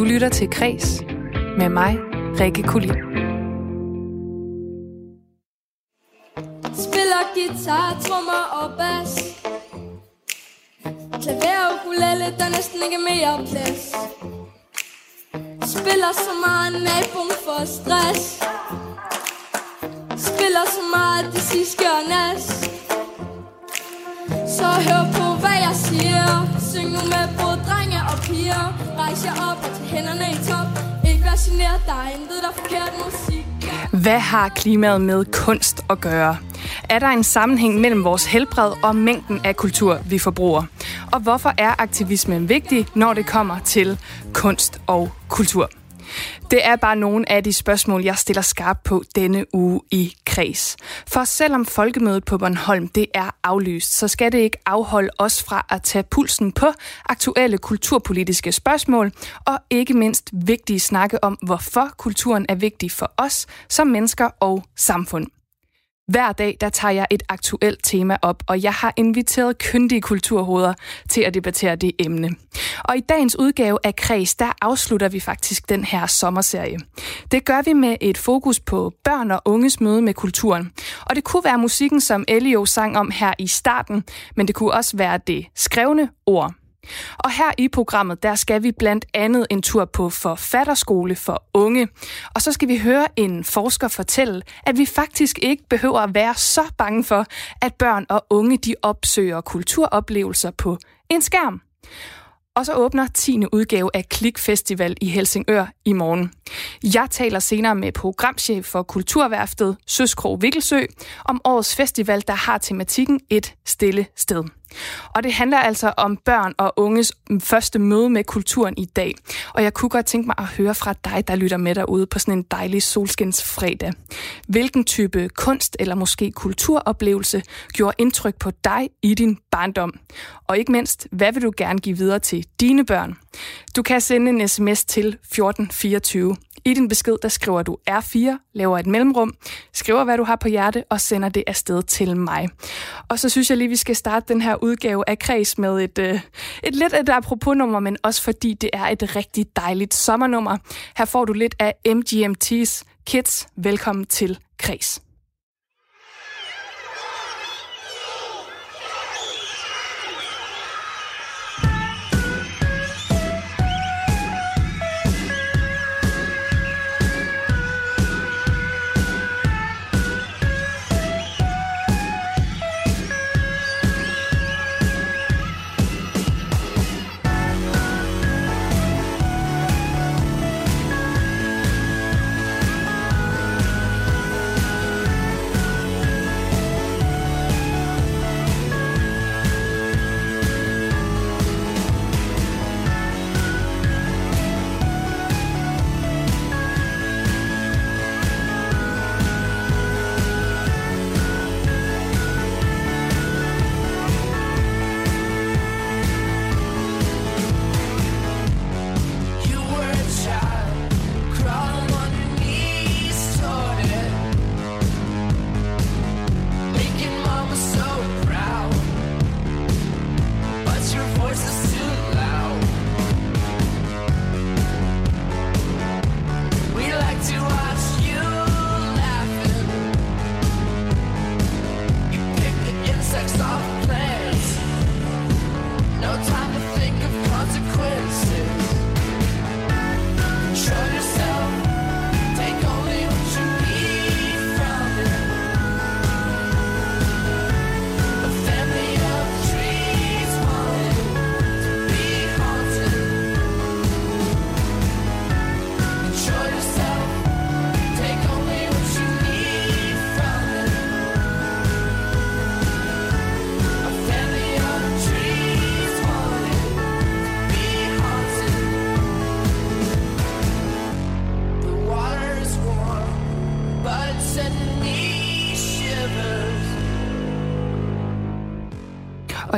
Du lytter til Kres med mig, Rikke Kulin. Spiller guitar, trommer og bas. Klaver og ukulele, der næsten ikke mere plads. Spiller så meget, naboen for stress. Spiller så meget, det sidste gør nas. Så hør på, hvad jeg siger Syng nu med både drenge og piger Rejs jer op og tag hænderne i top Ikke vær generet, der er intet, der er forkert musik Hvad har klimaet med kunst at gøre? Er der en sammenhæng mellem vores helbred og mængden af kultur, vi forbruger? Og hvorfor er aktivismen vigtig, når det kommer til kunst og kultur? Det er bare nogle af de spørgsmål, jeg stiller skarp på denne uge i Kreds. For selvom folkemødet på Bornholm det er aflyst, så skal det ikke afholde os fra at tage pulsen på aktuelle kulturpolitiske spørgsmål, og ikke mindst vigtige snakke om, hvorfor kulturen er vigtig for os som mennesker og samfund. Hver dag der tager jeg et aktuelt tema op, og jeg har inviteret kyndige kulturhoveder til at debattere det emne. Og i dagens udgave af Kreds, der afslutter vi faktisk den her sommerserie. Det gør vi med et fokus på børn og unges møde med kulturen. Og det kunne være musikken, som Elio sang om her i starten, men det kunne også være det skrevne ord. Og her i programmet, der skal vi blandt andet en tur på forfatterskole for unge. Og så skal vi høre en forsker fortælle, at vi faktisk ikke behøver at være så bange for, at børn og unge de opsøger kulturoplevelser på en skærm. Og så åbner 10. udgave af Klik Festival i Helsingør i morgen. Jeg taler senere med programchef for Kulturværftet, Søskrog Vikkelsø, om årets festival, der har tematikken Et stille sted. Og det handler altså om børn og unges første møde med kulturen i dag. Og jeg kunne godt tænke mig at høre fra dig, der lytter med derude på sådan en dejlig solskinsfredag. Hvilken type kunst eller måske kulturoplevelse gjorde indtryk på dig i din barndom? Og ikke mindst, hvad vil du gerne give videre til dine børn? Du kan sende en sms til 1424. I din besked, der skriver du R4, laver et mellemrum, skriver, hvad du har på hjerte, og sender det afsted til mig. Og så synes jeg lige, vi skal starte den her udgave af Kreds med et, øh, et lidt et apropos-nummer, men også fordi det er et rigtig dejligt sommernummer. Her får du lidt af MGMT's Kids. Velkommen til Kreds.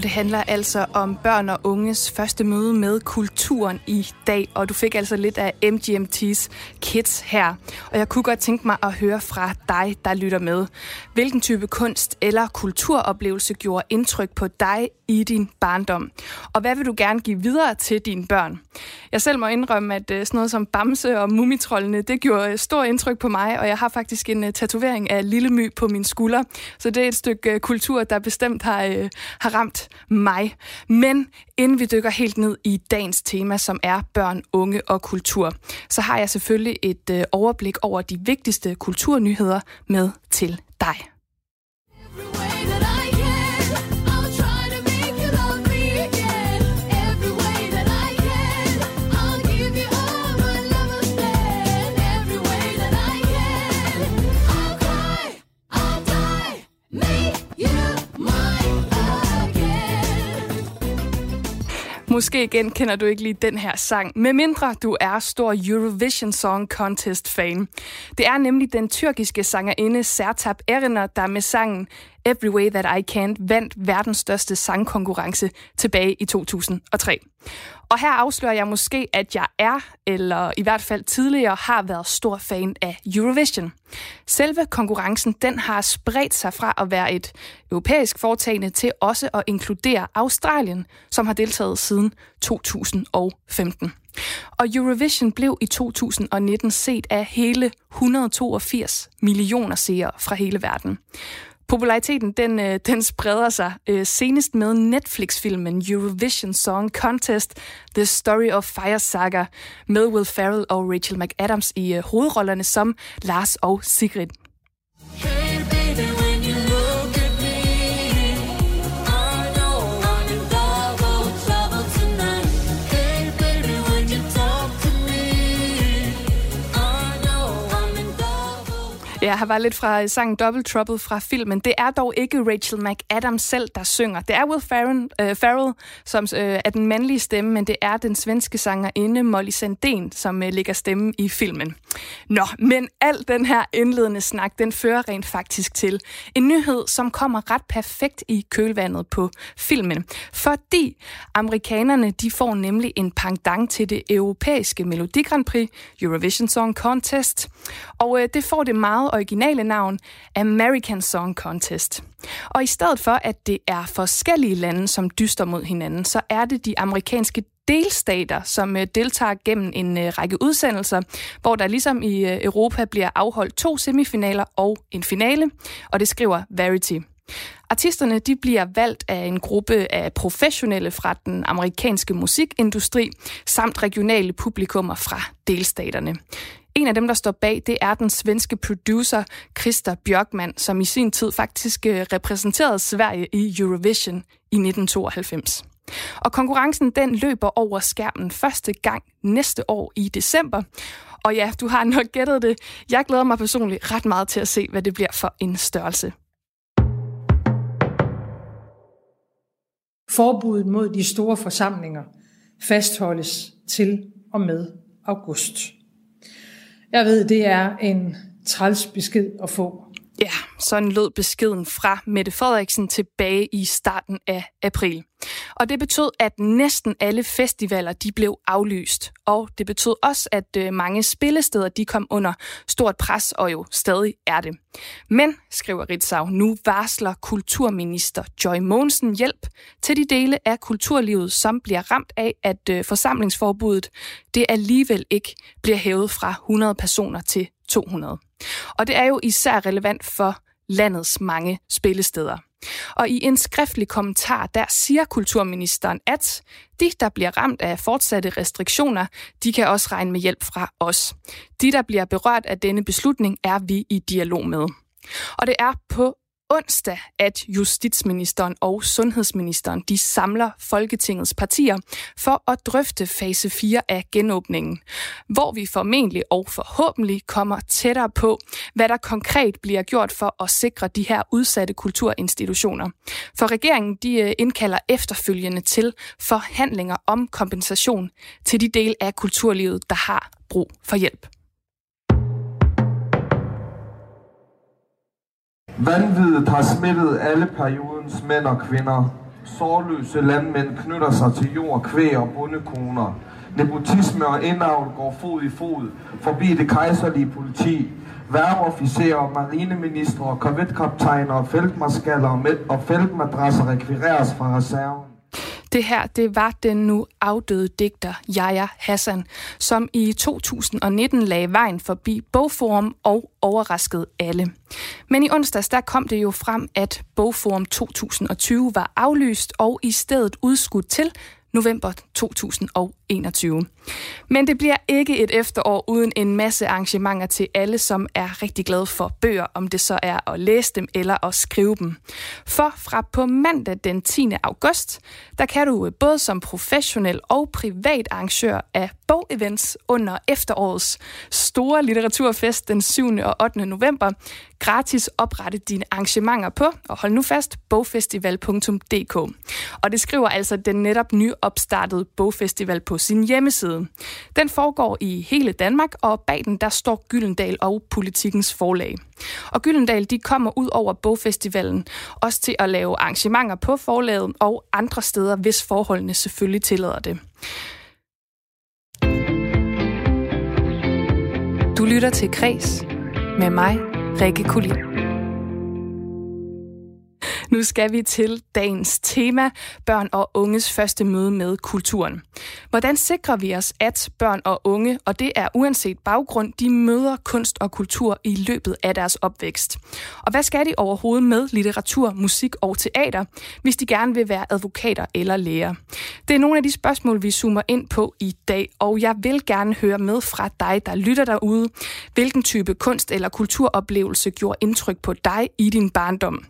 Og det handler altså om børn og unges første møde med kulturen i dag. Og du fik altså lidt af MGMT's Kids her. Og jeg kunne godt tænke mig at høre fra dig, der lytter med. Hvilken type kunst eller kulturoplevelse gjorde indtryk på dig i din barndom? Og hvad vil du gerne give videre til dine børn? Jeg selv må indrømme, at øh, sådan noget som Bamse og Mumitrollene, det gjorde øh, stor indtryk på mig, og jeg har faktisk en øh, tatovering af Lille My på min skulder. Så det er et stykke kultur, der bestemt har, har ramt mig. Men inden vi dykker helt ned i dagens tema, som er børn, unge og kultur, så har jeg selvfølgelig et overblik over de vigtigste kulturnyheder med til dig. Måske igen kender du ikke lige den her sang, medmindre du er stor Eurovision Song Contest-fan. Det er nemlig den tyrkiske sangerinde Sertab Erener, der med sangen Every Way That I Can vandt verdens største sangkonkurrence tilbage i 2003. Og her afslører jeg måske, at jeg er, eller i hvert fald tidligere har været stor fan af Eurovision. Selve konkurrencen den har spredt sig fra at være et europæisk foretagende til også at inkludere Australien, som har deltaget siden 2015. Og Eurovision blev i 2019 set af hele 182 millioner seere fra hele verden. Populariteten den, øh, den spreder sig øh, senest med Netflix-filmen Eurovision Song Contest The Story of Fire Saga med Will Ferrell og Rachel McAdams i øh, hovedrollerne som Lars og Sigrid. Ja, her var lidt fra sangen Double Trouble fra filmen. Det er dog ikke Rachel McAdams selv, der synger. Det er Will Farren, øh, Farrell, som øh, er den mandlige stemme, men det er den svenske sangerinde Molly Sandén, som øh, lægger stemme i filmen. Nå, men al den her indledende snak, den fører rent faktisk til en nyhed, som kommer ret perfekt i kølvandet på filmen. Fordi amerikanerne, de får nemlig en pangdang til det europæiske Melodi Grand Prix, Eurovision Song Contest. Og øh, det får det meget originale navn American Song Contest. Og i stedet for, at det er forskellige lande, som dyster mod hinanden, så er det de amerikanske delstater, som øh, deltager gennem en øh, række udsendelser, hvor der ligesom i øh, Europa bliver afholdt to semifinaler og en finale, og det skriver Verity. Artisterne de bliver valgt af en gruppe af professionelle fra den amerikanske musikindustri, samt regionale publikummer fra delstaterne. En af dem, der står bag, det er den svenske producer Christa Björkman, som i sin tid faktisk øh, repræsenterede Sverige i Eurovision i 1992. Og konkurrencen den løber over skærmen første gang næste år i december. Og ja, du har nok gættet det. Jeg glæder mig personligt ret meget til at se, hvad det bliver for en størrelse. Forbuddet mod de store forsamlinger fastholdes til og med august. Jeg ved, det er en træls besked at få. Ja, sådan lød beskeden fra Mette Frederiksen tilbage i starten af april. Og det betød, at næsten alle festivaler de blev aflyst. Og det betød også, at øh, mange spillesteder de kom under stort pres, og jo stadig er det. Men, skriver Ritzau, nu varsler kulturminister Joy Mogensen hjælp til de dele af kulturlivet, som bliver ramt af, at øh, forsamlingsforbuddet det alligevel ikke bliver hævet fra 100 personer til 200. Og det er jo især relevant for landets mange spillesteder. Og i en skriftlig kommentar, der siger kulturministeren, at de, der bliver ramt af fortsatte restriktioner, de kan også regne med hjælp fra os. De, der bliver berørt af denne beslutning, er vi i dialog med. Og det er på onsdag, at justitsministeren og sundhedsministeren de samler Folketingets partier for at drøfte fase 4 af genåbningen, hvor vi formentlig og forhåbentlig kommer tættere på, hvad der konkret bliver gjort for at sikre de her udsatte kulturinstitutioner. For regeringen de øh, indkalder efterfølgende til forhandlinger om kompensation til de dele af kulturlivet, der har brug for hjælp. Vanviddet har smittet alle periodens mænd og kvinder. Sårløse landmænd knytter sig til jord, kvæg og bundekoner. Nepotisme og indavl går fod i fod forbi det kejserlige politi. Værmeofficerer, marineministre, korvetkaptajner, feltmarskaller og feltmadrasser rekvireres fra reserven. Det her, det var den nu afdøde digter Jaja Hassan, som i 2019 lagde vejen forbi Bogforum og overraskede alle. Men i onsdags, der kom det jo frem, at Bogforum 2020 var aflyst og i stedet udskudt til november 2021. Men det bliver ikke et efterår uden en masse arrangementer til alle, som er rigtig glade for bøger, om det så er at læse dem eller at skrive dem. For fra på mandag den 10. august, der kan du øh, både som professionel og privat arrangør af bogevents under efterårets store litteraturfest den 7. og 8. november gratis oprette dine arrangementer på, og hold nu fast, bogfestival.dk. Og det skriver altså den netop nyopstartede bogfestival på sin hjemmeside. Den foregår i hele Danmark, og bag den der står Gyldendal og Politikens Forlag. Og Gyldendal de kommer ud over bogfestivalen også til at lave arrangementer på forlaget og andre steder, hvis forholdene selvfølgelig tillader det. Du lytter til Kres med mig, Rikke Kulin. Nu skal vi til dagens tema, børn og unges første møde med kulturen. Hvordan sikrer vi os, at børn og unge, og det er uanset baggrund, de møder kunst og kultur i løbet af deres opvækst? Og hvad skal de overhovedet med litteratur, musik og teater, hvis de gerne vil være advokater eller læger? Det er nogle af de spørgsmål, vi zoomer ind på i dag, og jeg vil gerne høre med fra dig, der lytter derude. Hvilken type kunst eller kulturoplevelse gjorde indtryk på dig i din barndom?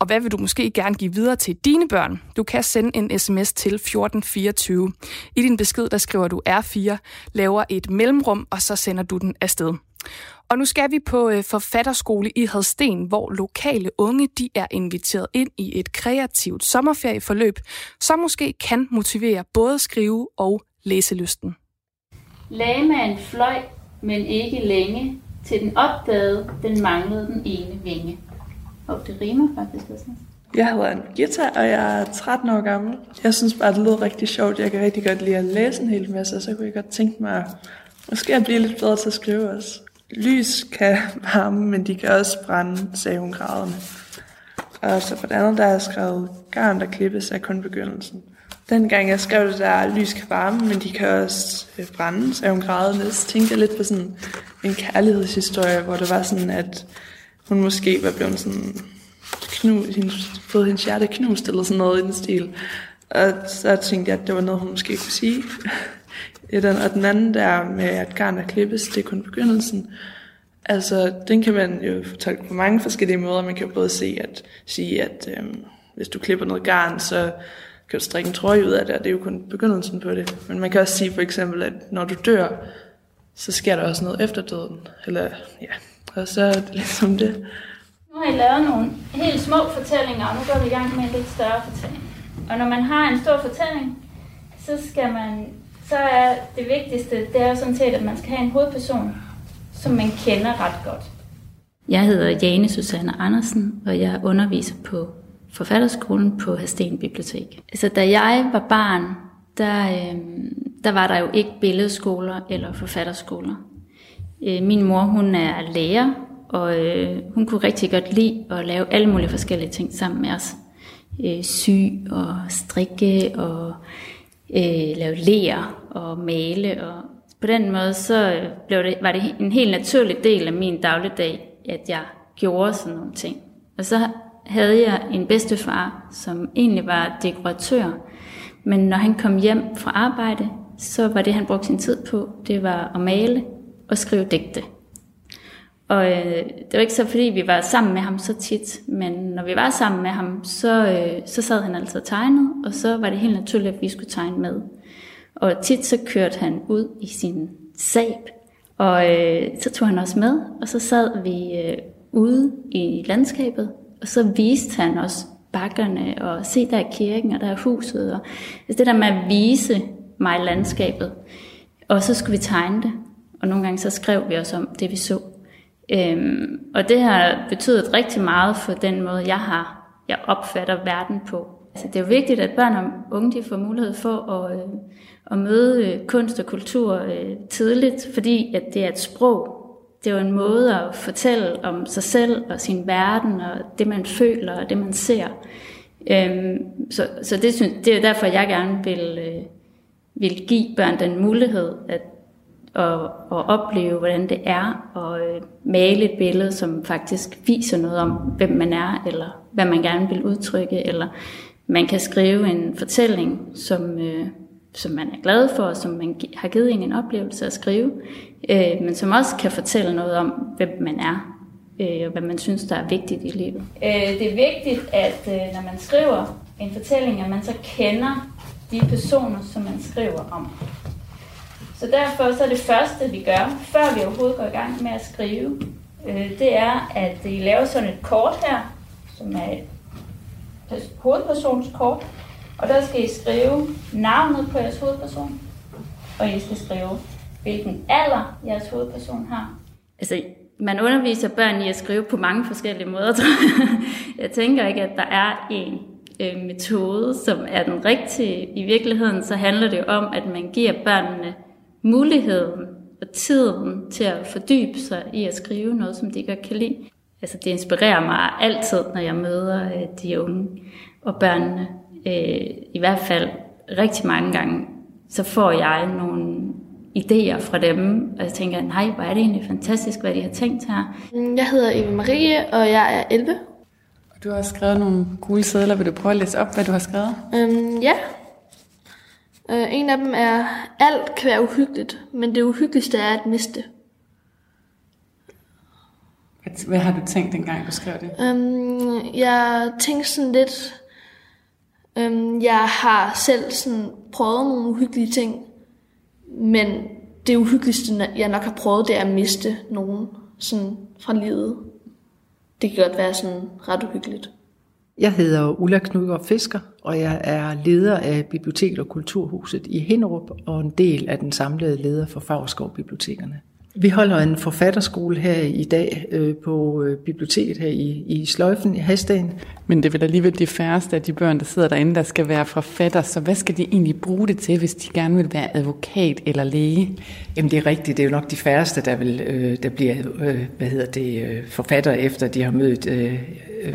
Og hvad vil du måske gerne give videre til dine børn? Du kan sende en sms til 1424. I din besked, der skriver du R4, laver et mellemrum, og så sender du den afsted. Og nu skal vi på øh, forfatterskole i Hadsten, hvor lokale unge de er inviteret ind i et kreativt sommerferieforløb, som måske kan motivere både skrive og læselysten. Lagmanden fløj, men ikke længe, til den opdagede, den manglede den ene vinge. Og det rimer faktisk også. Jeg hedder Gita, og jeg er 13 år gammel. Jeg synes bare, det lyder rigtig sjovt. Jeg kan rigtig godt lide at læse en hel masse, og så kunne jeg godt tænke mig måske at blive lidt bedre til at skrive også. Lys kan varme, men de kan også brænde, sagde hun grædende. Og så for det andet, der har jeg skrevet, garn, der klippes, er kun begyndelsen. Den gang jeg skrev det der, lys kan varme, men de kan også øh, brænde, sagde hun grædende. Så tænkte jeg lidt på sådan en kærlighedshistorie, hvor det var sådan, at hun måske var blevet sådan knust, hendes, fået hendes hjerte knust eller sådan noget i den stil. Og så tænkte jeg, at det var noget, hun måske kunne sige. den, og den anden der med, at garn er klippes, det er kun begyndelsen. Altså, den kan man jo fortolke på mange forskellige måder. Man kan jo både se at, sige, at øhm, hvis du klipper noget garn, så kan du strikke en trøje ud af det, og det er jo kun begyndelsen på det. Men man kan også sige for eksempel, at når du dør, så sker der også noget efter døden. Eller, ja, og så er det ligesom det. Nu har I lavet nogle helt små fortællinger, og nu går vi i gang med en lidt større fortælling. Og når man har en stor fortælling, så skal man, så er det vigtigste, det er jo sådan set, at man skal have en hovedperson, som man kender ret godt. Jeg hedder Jane Susanne Andersen, og jeg underviser på Forfatterskolen på Hasten Bibliotek. Altså, da jeg var barn, der, øh, der var der jo ikke billedskoler eller forfatterskoler. Øh, min mor, hun er lærer, og øh, hun kunne rigtig godt lide at lave alle mulige forskellige ting sammen med os. Øh, sy og strikke og øh, lave ler og male. Og på den måde så øh, blev det, var det en helt naturlig del af min dagligdag, at jeg gjorde sådan nogle ting. Og så havde jeg en bedstefar, som egentlig var dekoratør. Men når han kom hjem fra arbejde, så var det, han brugte sin tid på, det var at male og skrive digte. Og øh, det var ikke så, fordi vi var sammen med ham så tit, men når vi var sammen med ham, så, øh, så sad han altid og tegnede, og så var det helt naturligt, at vi skulle tegne med. Og tit så kørte han ud i sin sab, og øh, så tog han også med, og så sad vi øh, ude i landskabet, og så viste han os bakkerne, og se der er kirken, og der er huset, og altså det der med at vise mig landskabet. Og så skulle vi tegne det, og nogle gange så skrev vi også om det, vi så. Øhm, og det har betydet rigtig meget for den måde, jeg har jeg opfatter verden på. Altså, det er jo vigtigt, at børn og unge de får mulighed for at, øh, at møde øh, kunst og kultur øh, tidligt, fordi at det er et sprog. Det er jo en måde at fortælle om sig selv og sin verden og det, man føler og det, man ser. Øhm, så så det, synes, det er derfor, jeg gerne vil, øh, vil give børn den mulighed at, og, og opleve, hvordan det er at øh, male et billede, som faktisk viser noget om, hvem man er, eller hvad man gerne vil udtrykke, eller man kan skrive en fortælling, som, øh, som man er glad for, og som man har givet en en oplevelse at skrive, øh, men som også kan fortælle noget om, hvem man er, øh, og hvad man synes, der er vigtigt i livet. Øh, det er vigtigt, at øh, når man skriver en fortælling, at man så kender de personer, som man skriver om. Så derfor så er det første, vi gør, før vi overhovedet går i gang med at skrive, øh, det er, at I laver sådan et kort her, som er et hovedpersonskort, og der skal I skrive navnet på jeres hovedperson, og I skal skrive, hvilken alder jeres hovedperson har. Altså, man underviser børn i at skrive på mange forskellige måder, tror jeg. Jeg tænker ikke, at der er en øh, metode, som er den rigtige. I virkeligheden så handler det om, at man giver børnene muligheden og tiden til at fordybe sig i at skrive noget, som de godt kan lide. Altså det inspirerer mig altid, når jeg møder øh, de unge og børnene. Øh, I hvert fald rigtig mange gange, så får jeg nogle idéer fra dem, og jeg tænker, nej, hvor er det egentlig fantastisk, hvad de har tænkt her. Jeg hedder Eva Marie, og jeg er 11. Og du har skrevet nogle gule sædler. Vil du prøve at læse op, hvad du har skrevet? Øhm, ja. Øh, en af dem er, alt kan være uhyggeligt, men det uhyggeligste er at miste. Hvad har du tænkt, dengang du skrev det? Øhm, jeg tænkte sådan lidt, øhm, jeg har selv sådan prøvet nogle uhyggelige ting, men det uhyggeligste, jeg nok har prøvet, det er at miste nogen sådan fra livet. Det kan godt være sådan ret uhyggeligt. Jeg hedder Ulla Knudgaard Fisker, og jeg er leder af Bibliotek og Kulturhuset i Hinderup og en del af den samlede leder for Favreskov Bibliotekerne. Vi holder en forfatterskole her i dag øh, på øh, biblioteket her i, i Sløjfen i Hastagen. Men det vil alligevel de færreste af de børn, der sidder derinde, der skal være forfatter. Så hvad skal de egentlig bruge det til, hvis de gerne vil være advokat eller læge? Jamen det er rigtigt. Det er jo nok de færreste, der, vil, øh, der bliver øh, hvad hedder det, øh, forfatter efter de har mødt øh,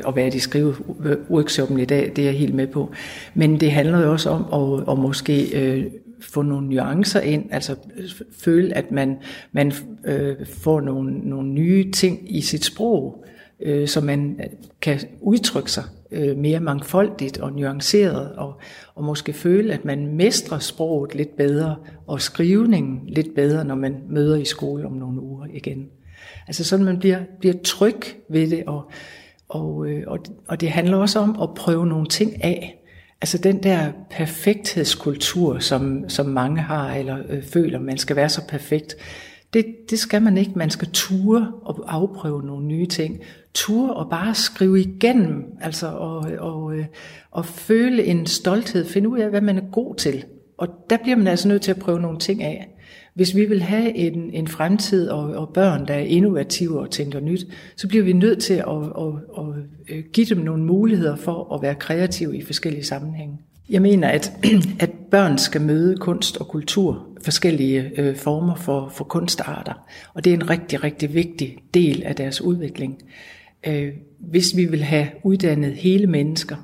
og været i skriveworkshoppen i dag. Det er jeg helt med på. Men det handler jo også om at, at måske... Øh, få nogle nuancer ind, altså øh, føle, at man, man øh, får nogle, nogle nye ting i sit sprog, øh, så man øh, kan udtrykke sig øh, mere mangfoldigt og nuanceret, og, og måske føle, at man mestrer sproget lidt bedre, og skrivningen lidt bedre, når man møder i skole om nogle uger igen. Altså sådan, man bliver, bliver tryg ved det, og, og, øh, og, og det handler også om at prøve nogle ting af. Altså den der perfekthedskultur, som, som mange har, eller øh, føler, man skal være så perfekt, det, det skal man ikke. Man skal ture og afprøve nogle nye ting. Ture og bare skrive igennem, altså og, og, øh, og føle en stolthed, finde ud af, hvad man er god til. Og der bliver man altså nødt til at prøve nogle ting af. Hvis vi vil have en, en fremtid og, og børn, der er innovative og tænker nyt, så bliver vi nødt til at, at, at, at give dem nogle muligheder for at være kreative i forskellige sammenhænge. Jeg mener, at, at børn skal møde kunst og kultur, forskellige øh, former for, for kunstarter, og det er en rigtig, rigtig vigtig del af deres udvikling. Øh, hvis vi vil have uddannet hele mennesker,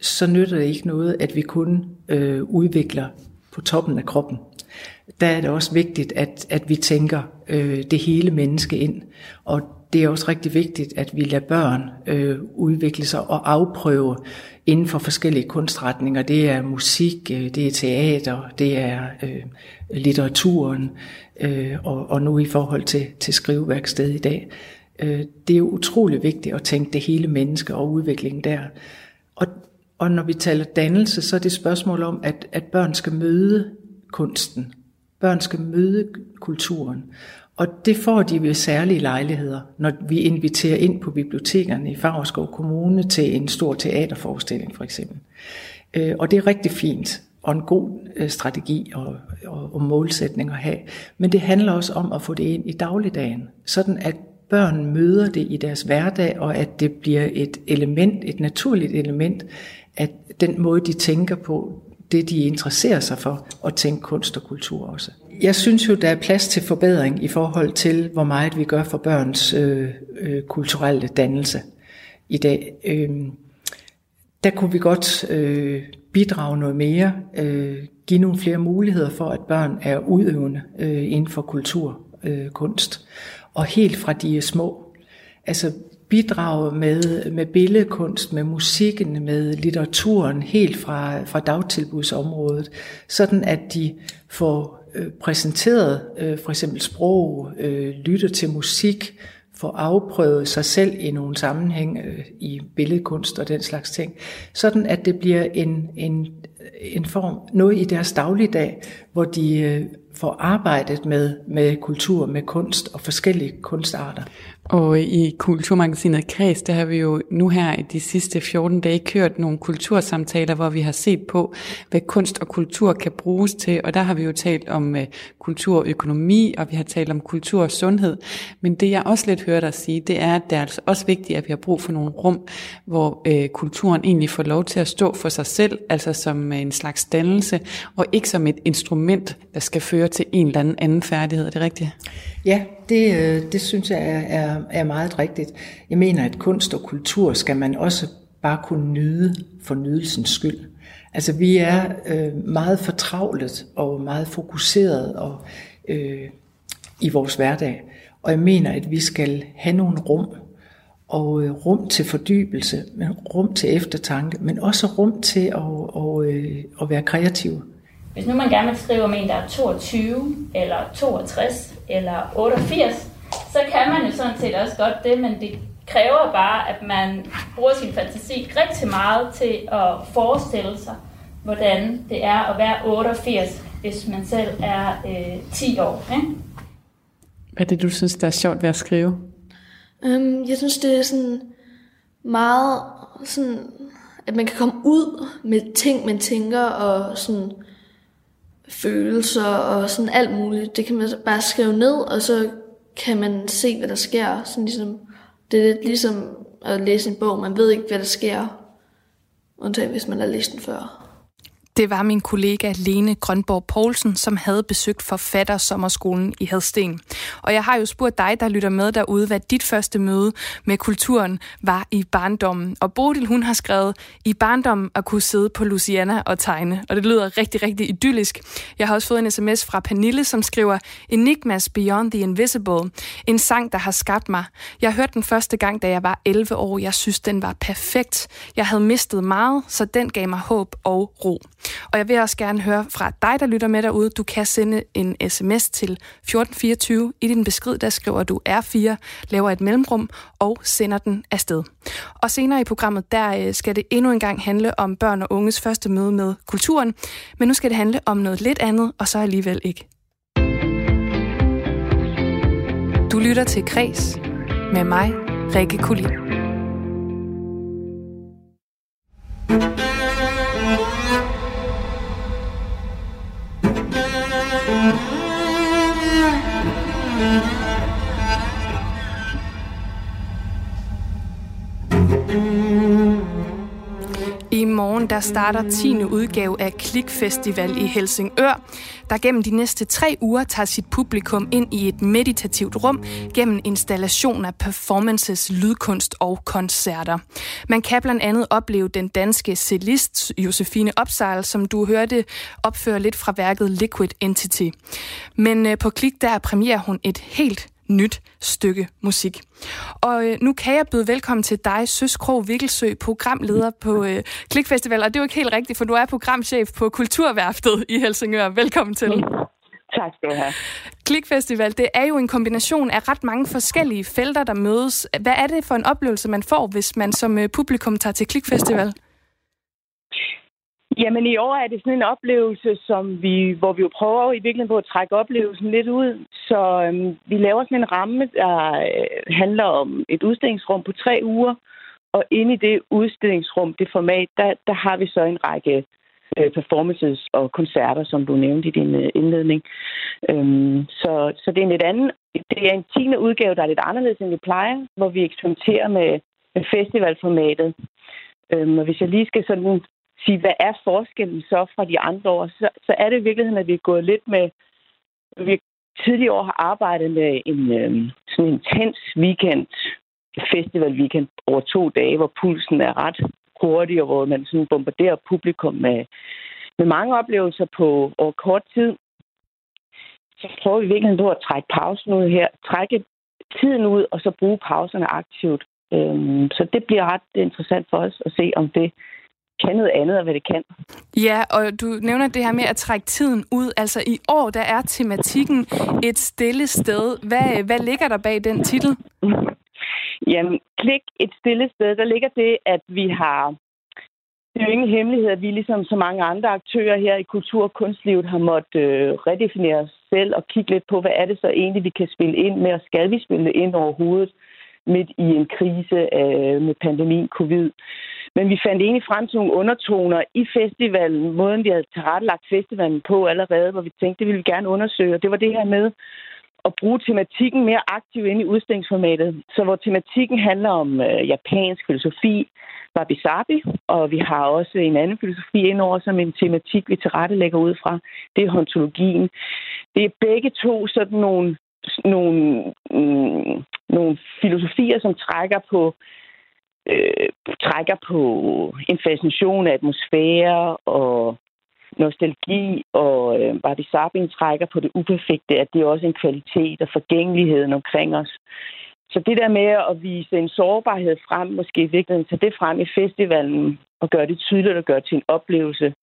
så nytter det ikke noget, at vi kun øh, udvikler på toppen af kroppen der er det også vigtigt, at, at vi tænker øh, det hele menneske ind. Og det er også rigtig vigtigt, at vi lader børn øh, udvikle sig og afprøve inden for forskellige kunstretninger. Det er musik, øh, det er teater, det er øh, litteraturen, øh, og, og nu i forhold til, til skriveværksted i dag. Øh, det er utrolig vigtigt at tænke det hele menneske og udviklingen der. Og, og når vi taler dannelse, så er det spørgsmål om, at, at børn skal møde kunsten Børn skal møde kulturen. Og det får de ved særlige lejligheder, når vi inviterer ind på bibliotekerne i Favreskov Kommune til en stor teaterforestilling for eksempel. Øh, og det er rigtig fint og en god øh, strategi og, og, og målsætning at have. Men det handler også om at få det ind i dagligdagen, sådan at børn møder det i deres hverdag, og at det bliver et element, et naturligt element, at den måde, de tænker på, det, de interesserer sig for, og tænke kunst og kultur også. Jeg synes jo, der er plads til forbedring i forhold til, hvor meget vi gør for børns øh, øh, kulturelle dannelse i dag. Øh, der kunne vi godt øh, bidrage noget mere, øh, give nogle flere muligheder for, at børn er udøvende øh, inden for kultur, øh, kunst. Og helt fra de er små. Altså bidrage med, med billedkunst, med musikken, med litteraturen, helt fra, fra dagtilbudsområdet, sådan at de får øh, præsenteret øh, for eksempel sprog, øh, lytter til musik, få afprøvet sig selv i nogle sammenhæng øh, i billedkunst og den slags ting, sådan at det bliver en, en, en form, noget i deres dagligdag, hvor de øh, får arbejdet med, med kultur, med kunst og forskellige kunstarter. Og i Kulturmagasinet Kreds, der har vi jo nu her i de sidste 14 dage kørt nogle kultursamtaler, hvor vi har set på, hvad kunst og kultur kan bruges til. Og der har vi jo talt om øh, kulturøkonomi, og vi har talt om kultur og sundhed. Men det jeg også lidt hører dig sige, det er, at det er altså også vigtigt, at vi har brug for nogle rum, hvor øh, kulturen egentlig får lov til at stå for sig selv, altså som øh, en slags dannelse, og ikke som et instrument, der skal føre til en eller anden anden færdighed. Er det rigtigt? Ja, det, øh, det synes jeg er, er, er meget rigtigt. Jeg mener, at kunst og kultur skal man også bare kunne nyde for nydelsens skyld. Altså vi er øh, meget fortravlet og meget fokuseret og, øh, i vores hverdag. Og jeg mener, at vi skal have nogle rum, og øh, rum til fordybelse, men rum til eftertanke, men også rum til at, og, øh, at være kreativ. Hvis nu man gerne vil skrive om en, der er 22, eller 62, eller 88, så kan man jo sådan set også godt det, men det kræver bare, at man bruger sin fantasi rigtig meget til at forestille sig, hvordan det er at være 88, hvis man selv er øh, 10 år. Ikke? Hvad er det, du synes, der er sjovt ved at skrive? Um, jeg synes, det er sådan meget sådan, at man kan komme ud med ting, man tænker, og sådan følelser og sådan alt muligt. Det kan man bare skrive ned, og så kan man se, hvad der sker. Sådan ligesom, det er lidt ligesom at læse en bog. Man ved ikke, hvad der sker, undtagen hvis man har læst den før. Det var min kollega Lene Grønborg Poulsen, som havde besøgt forfatter sommerskolen i Hadsten. Og jeg har jo spurgt dig, der lytter med derude, hvad dit første møde med kulturen var i barndommen. Og Bodil, hun har skrevet, i barndommen at kunne sidde på Luciana og tegne. Og det lyder rigtig, rigtig idyllisk. Jeg har også fået en sms fra Pernille, som skriver, Enigmas Beyond the Invisible. En sang, der har skabt mig. Jeg hørte den første gang, da jeg var 11 år. Jeg synes, den var perfekt. Jeg havde mistet meget, så den gav mig håb og ro. Og jeg vil også gerne høre fra dig, der lytter med derude. Du kan sende en sms til 1424. I din besked, der skriver du R4, laver et mellemrum og sender den afsted. Og senere i programmet, der øh, skal det endnu en gang handle om børn og unges første møde med kulturen. Men nu skal det handle om noget lidt andet, og så alligevel ikke. Du lytter til Kres med mig, Rikke Kulin. I morgen der starter 10. udgave af Klikfestival i Helsingør, der gennem de næste tre uger tager sit publikum ind i et meditativt rum gennem installation af performances, lydkunst og koncerter. Man kan blandt andet opleve den danske cellist Josefine Opsejl, som du hørte opføre lidt fra værket Liquid Entity. Men øh, på Klik der premierer hun et helt nyt stykke musik. Og øh, nu kan jeg byde velkommen til dig, Søs Krog Vikkelsø, programleder på øh, Klikfestival. Og det er jo ikke helt rigtigt, for du er programchef på Kulturværftet i Helsingør. Velkommen til. Tak skal du have. Klikfestival, det er jo en kombination af ret mange forskellige felter, der mødes. Hvad er det for en oplevelse, man får, hvis man som øh, publikum tager til Klikfestival? Jamen i år er det sådan en oplevelse, som vi, hvor vi jo prøver i virkeligheden på at trække oplevelsen lidt ud. Så øhm, vi laver sådan en ramme, der øh, handler om et udstillingsrum på tre uger. Og inde i det udstillingsrum, det format, der, der har vi så en række øh, performances og koncerter, som du nævnte i din øh, indledning. Øhm, så, så det er en lidt anden, det er en tiende udgave, der er lidt anderledes, end vi plejer, hvor vi eksperimenterer med, med festivalformatet. Øhm, og hvis jeg lige skal sådan sige, hvad er forskellen så fra de andre år, så, så er det i virkeligheden, at vi er gået lidt med... Vi tidligere år har arbejdet med en øh, sådan en intens weekend, festival weekend over to dage, hvor pulsen er ret hurtig, og hvor man sådan bombarderer publikum med, med mange oplevelser på over kort tid, så prøver vi virkelig på at trække pausen ud her, trække tiden ud, og så bruge pauserne aktivt. Øhm, så det bliver ret interessant for os at se, om det kan noget andet, af hvad det kan. Ja, og du nævner det her med at trække tiden ud. Altså i år, der er tematikken et stille sted. Hvad, hvad ligger der bag den titel? Jamen, klik et stille sted. Der ligger det, at vi har... Det er jo ingen hemmelighed, at vi ligesom så mange andre aktører her i kultur- og kunstlivet har måttet øh, redefinere os selv og kigge lidt på, hvad er det så egentlig, vi kan spille ind med, og skal vi spille ind overhovedet midt i en krise øh, med pandemien covid. Men vi fandt egentlig frem til nogle undertoner i festivalen, måden vi havde tilrettelagt festivalen på allerede, hvor vi tænkte, det ville vi gerne undersøge. Og det var det her med at bruge tematikken mere aktivt ind i udstillingsformatet. Så hvor tematikken handler om øh, japansk filosofi, wabi-sabi, og vi har også en anden filosofi indover som en tematik, vi tilrettelægger ud fra. Det er ontologien. Det er begge to sådan nogle, nogle, mm, nogle filosofier, som trækker på øh, trækker på en fascination af atmosfære og nostalgi, og øh, Barbie Sabin trækker på det uperfekte, at det er også en kvalitet og forgængeligheden omkring os. Så det der med at vise en sårbarhed frem, måske i virkeligheden tage det frem i festivalen, og gøre det tydeligt og gøre det til en oplevelse,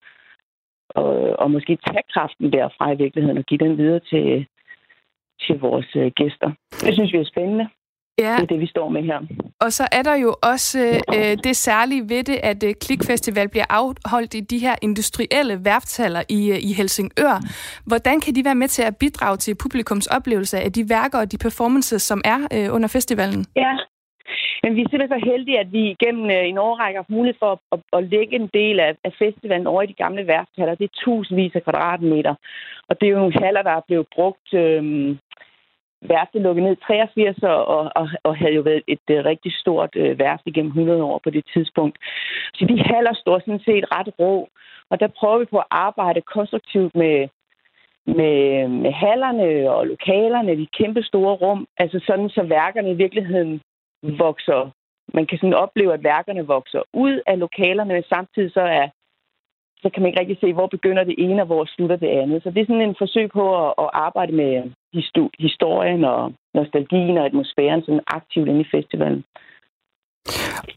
og, og måske tage kraften derfra i virkeligheden og give den videre til, til vores øh, gæster. Det synes vi er spændende. Ja. Det er det, vi står med her. Og så er der jo også øh, det særlige ved det, at øh, Klikfestival bliver afholdt i de her industrielle værftaller i, øh, i Helsingør. Hvordan kan de være med til at bidrage til publikums oplevelse af de værker og de performances, som er øh, under festivalen? Ja, men vi er simpelthen så heldige, at vi igennem øh, en årrække har mulighed for at, at, at lægge en del af, af festivalen over i de gamle værftaller. Det er tusindvis af kvadratmeter. Og det er jo nogle haller, der er blevet brugt øh, værftet lukket ned i 83 og, og, og havde jo været et et rigtig stort øh, værft igennem 100 år på det tidspunkt. Så de haller står sådan set ret rå, og der prøver vi på at arbejde konstruktivt med, med, med hallerne og lokalerne, de kæmpe store rum, altså sådan, så værkerne i virkeligheden vokser. Man kan sådan opleve, at værkerne vokser ud af lokalerne, men samtidig så er så kan man ikke rigtig se, hvor begynder det ene, og hvor slutter det andet. Så det er sådan en forsøg på at, at arbejde med historien og nostalgien og atmosfæren sådan aktivt inde i festivalen.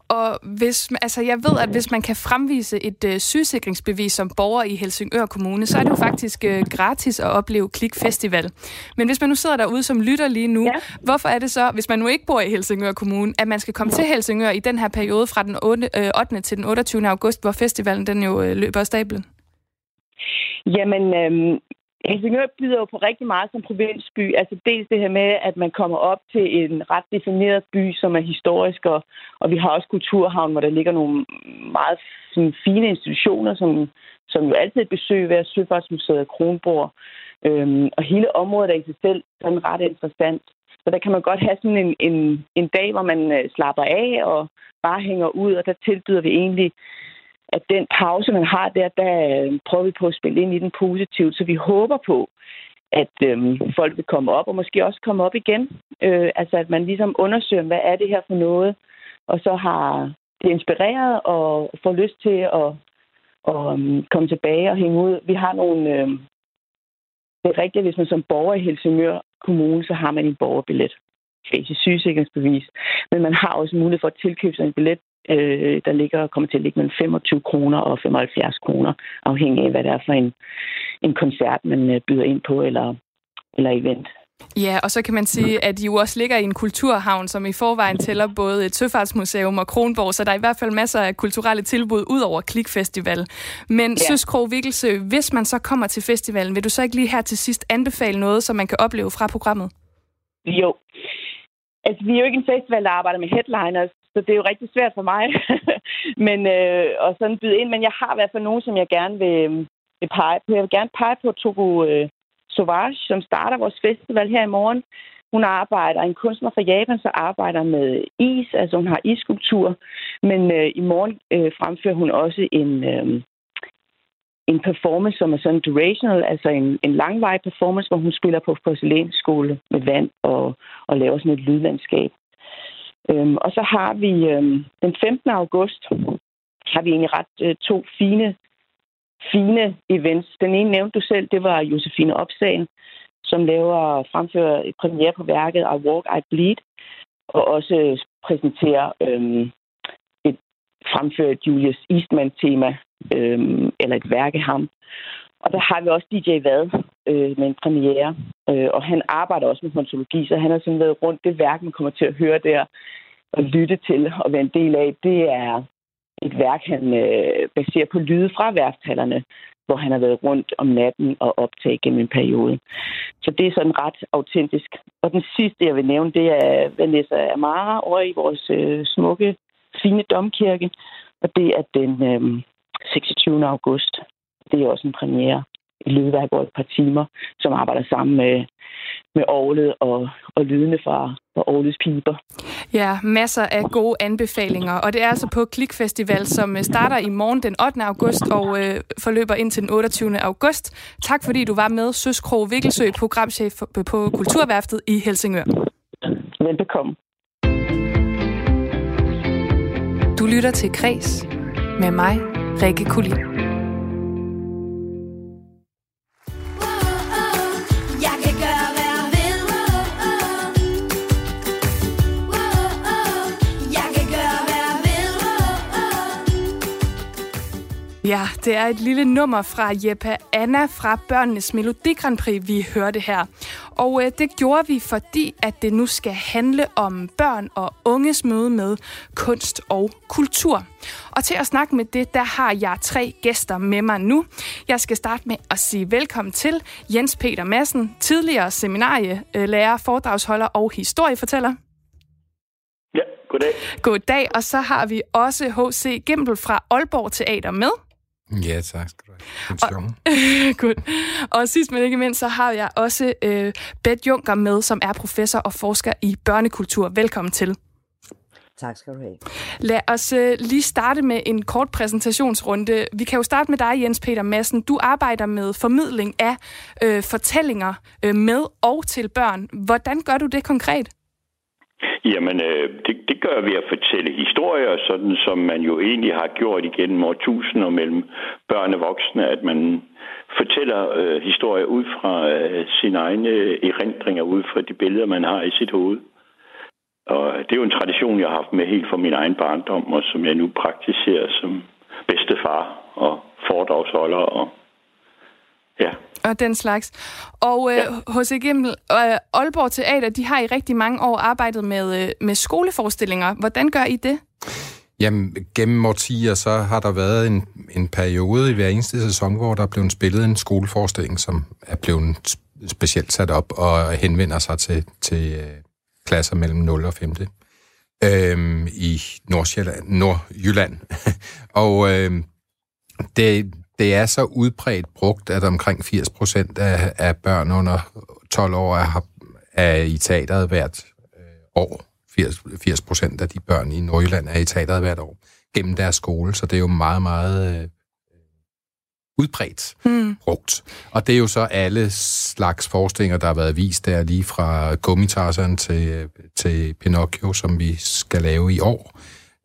Og hvis, altså jeg ved, at hvis man kan fremvise et øh, sygesikringsbevis som borger i Helsingør Kommune, så er det jo faktisk øh, gratis at opleve Klik Festival. Men hvis man nu sidder derude som lytter lige nu, ja. hvorfor er det så, hvis man nu ikke bor i Helsingør Kommune, at man skal komme til Helsingør i den her periode fra den 8. Øh, 8. til den 28. august, hvor festivalen den jo øh, løber af stablen? Jamen, øh, Helsingør byder jo på rigtig meget som provinsby. Altså dels det her med, at man kommer op til en ret defineret by, som er historisk, og, og vi har også Kulturhavn, hvor der ligger nogle meget sådan, fine institutioner, som, som jo altid besøger ved Søfartsmuseet og Kronborg. Øhm, og hele området er i sig selv sådan ret interessant. Så der kan man godt have sådan en, en, en dag, hvor man øh, slapper af og bare hænger ud, og der tilbyder vi egentlig at den pause, man har der, der øh, prøver vi på at spille ind i den positivt, så vi håber på, at øhm, folk vil komme op, og måske også komme op igen. Øh, altså, at man ligesom undersøger, hvad er det her for noget, og så har det inspireret og får lyst til at, at um, komme tilbage og hænge ud. Vi har nogle... Øh, det er rigtigt, hvis man som borger i Helsingør Kommune, så har man en borgerbillet. Faktisk sygesikringsbevis. Men man har også mulighed for at tilkøbe sig en billet øh, der ligger kommer til at ligge mellem 25 kroner og 75 kroner, afhængig af, hvad det er for en, en koncert, man øh, byder ind på, eller, eller event. Ja, og så kan man sige, at de jo også ligger i en kulturhavn, som i forvejen tæller både et søfartsmuseum og Kronborg, så der er i hvert fald masser af kulturelle tilbud ud over Klikfestival. Men ja. Søs Krog Vikkelsø, hvis man så kommer til festivalen, vil du så ikke lige her til sidst anbefale noget, som man kan opleve fra programmet? Jo. Altså, vi er jo ikke en festival, der arbejder med headliners, så det er jo rigtig svært for mig men, øh, at sådan byde ind. Men jeg har i hvert fald nogen, som jeg gerne vil, øh, vil pege på. Jeg vil gerne pege på Togo øh, Sauvage, som starter vores festival her i morgen. Hun arbejder, en kunstner fra Japan, så arbejder med is, altså hun har isskulptur. Men øh, i morgen øh, fremfører hun også en, øh, en performance, som er sådan durational, altså en, en langvarig performance, hvor hun spiller på porcelænsskole med vand og, og laver sådan et lydlandskab. Øhm, og så har vi øhm, den 15. august, har vi egentlig ret øh, to fine, fine events. Den ene nævnte du selv, det var Josefine Opsagen, som laver fremfører et premiere på værket I Walk, I Bleed, og også præsenterer øhm, et fremført Julius Eastman-tema, øhm, eller et værk af ham. Og der har vi også DJ Vad øh, med en premiere, øh, og han arbejder også med ontologi, så han har sådan været rundt det værk, man kommer til at høre der og lytte til og være en del af. Det er et værk, han øh, baserer på lyde fra værftallerne, hvor han har været rundt om natten og optaget gennem en periode. Så det er sådan ret autentisk. Og den sidste, jeg vil nævne, det er Vanessa Amara over i vores øh, smukke, fine domkirke. Og det er den øh, 26. august. Det er også en premiere i Lydværk over et par timer, som arbejder sammen med, med Aarhus og, og lydene fra, fra Aarhus Piber. Ja, masser af gode anbefalinger, og det er altså på Klikfestival, som øh, starter i morgen den 8. august og øh, forløber ind til den 28. august. Tak fordi du var med, Søs Krog Vikkelsø, programchef på Kulturværftet i Helsingør. Velbekomme. Du lytter til Kres med mig, Rikke Kulin. Ja, det er et lille nummer fra Jeppe Anna fra Børnenes Melodi Grand Prix, vi hørte her. Og øh, det gjorde vi, fordi at det nu skal handle om børn og unges møde med kunst og kultur. Og til at snakke med det, der har jeg tre gæster med mig nu. Jeg skal starte med at sige velkommen til Jens Peter Madsen, tidligere seminarielærer, foredragsholder og historiefortæller. Ja, goddag. Goddag, og så har vi også H.C. Gimbel fra Aalborg Teater med. Ja, tak skal du have. Og, Good. og sidst men ikke mindst, så har jeg også øh, Beth Junker med, som er professor og forsker i børnekultur. Velkommen til. Tak skal du have. Lad os øh, lige starte med en kort præsentationsrunde. Vi kan jo starte med dig, Jens Peter Madsen. Du arbejder med formidling af øh, fortællinger øh, med og til børn. Hvordan gør du det konkret? Jamen, øh, det, det gør vi at fortælle historier, sådan som man jo egentlig har gjort igennem årtusinder mellem børn og voksne, at man fortæller øh, historier ud fra øh, sine egne erindringer, ud fra de billeder, man har i sit hoved. Og det er jo en tradition, jeg har haft med helt fra min egen barndom, og som jeg nu praktiserer som bedstefar og foredragsholder og ja. Og den slags. Og øh, hos Gimmel, øh, Aalborg Teater, de har i rigtig mange år arbejdet med, øh, med skoleforestillinger. Hvordan gør I det? Jamen, gennem årtier, så har der været en, en periode i hver eneste sæson, hvor der er blevet spillet en skoleforestilling, som er blevet specielt sat op og henvender sig til, til øh, klasser mellem 0 og 5. Øhm, i Nordsjælland, Nordjylland. og øh, det, det er så udbredt brugt, at omkring 80 procent af, af børn under 12 år er, er i teateret hvert øh, år. 80 procent af de børn i Nordjylland er i teateret hvert år gennem deres skole, så det er jo meget, meget øh, udbredt mm. brugt. Og det er jo så alle slags forestillinger, der har været vist der, lige fra Gummitarseren til, til Pinocchio, som vi skal lave i år,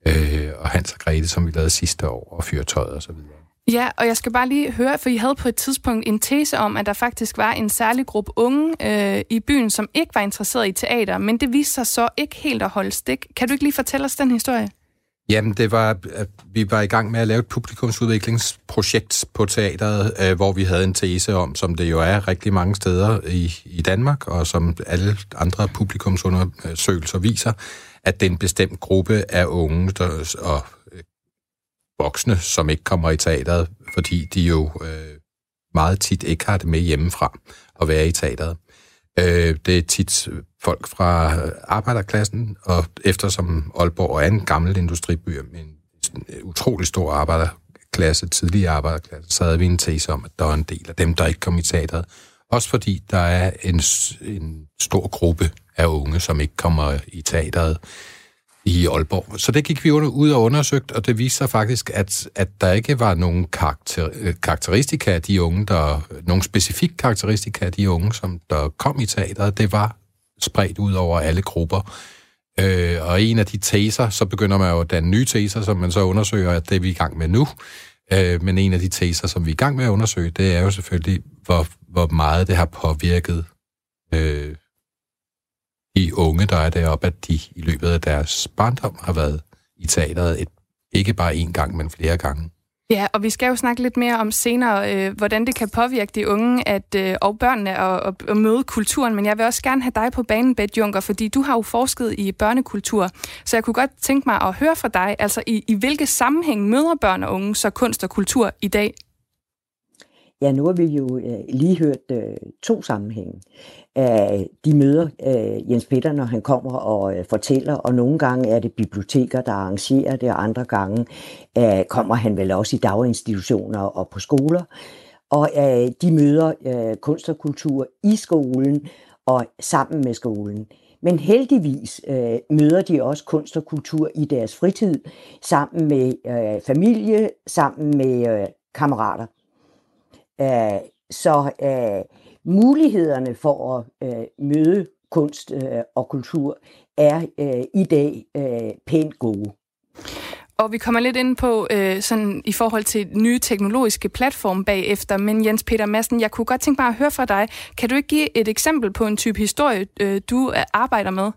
øh, og Hans og Grete, som vi lavede sidste år, og Fyrtøjet og så videre. Ja, og jeg skal bare lige høre, for I havde på et tidspunkt en tese om, at der faktisk var en særlig gruppe unge øh, i byen, som ikke var interesseret i teater, men det viste sig så ikke helt at holde stik. Kan du ikke lige fortælle os den historie? Jamen, det var, at vi var i gang med at lave et publikumsudviklingsprojekt på teateret, øh, hvor vi havde en tese om, som det jo er rigtig mange steder i, i Danmark, og som alle andre publikumsundersøgelser viser, at det er en bestemt gruppe af unge der, og voksne, som ikke kommer i teateret, fordi de jo øh, meget tit ikke har det med hjemmefra at være i teateret. Øh, det er tit folk fra øh, arbejderklassen, og eftersom Aalborg er en gammel industriby med en, utrolig stor arbejderklasse, tidligere arbejderklasse, så havde vi en tese om, at der er en del af dem, der ikke kom i teateret. Også fordi der er en, en stor gruppe af unge, som ikke kommer i teateret i Aalborg. Så det gik vi ud og undersøgt, og det viste sig faktisk, at, at der ikke var nogen karakter, øh, karakteristika af de unge, der, nogen specifik karakteristika af de unge, som der kom i teateret. Det var spredt ud over alle grupper. Øh, og en af de teser, så begynder man jo at danne nye teser, som man så undersøger, at det er vi i gang med nu. Øh, men en af de teser, som vi er i gang med at undersøge, det er jo selvfølgelig, hvor, hvor meget det har påvirket øh, de unge, der er deroppe, at de i løbet af deres barndom har været i teateret, et, ikke bare én gang, men flere gange. Ja, og vi skal jo snakke lidt mere om senere, øh, hvordan det kan påvirke de unge at, øh, og børnene at, at, møde kulturen. Men jeg vil også gerne have dig på banen, Bette Junker, fordi du har jo forsket i børnekultur. Så jeg kunne godt tænke mig at høre fra dig, altså i, i hvilke sammenhæng møder børn og unge så kunst og kultur i dag? Ja, nu har vi jo øh, lige hørt øh, to sammenhænge. Æh, de møder øh, Jens Peter, når han kommer og øh, fortæller, og nogle gange er det biblioteker, der arrangerer det, og andre gange øh, kommer han vel også i daginstitutioner og på skoler. Og øh, de møder øh, kunst og kultur i skolen og sammen med skolen. Men heldigvis øh, møder de også kunst og kultur i deres fritid, sammen med øh, familie, sammen med øh, kammerater. Øh, så øh, mulighederne for at øh, møde kunst øh, og kultur er øh, i dag øh, pænt gode. Og vi kommer lidt ind på øh, sådan i forhold til nye teknologiske platforme bagefter, men Jens Peter Madsen, jeg kunne godt tænke mig at høre fra dig. Kan du ikke give et eksempel på en type historie, øh, du øh, arbejder med?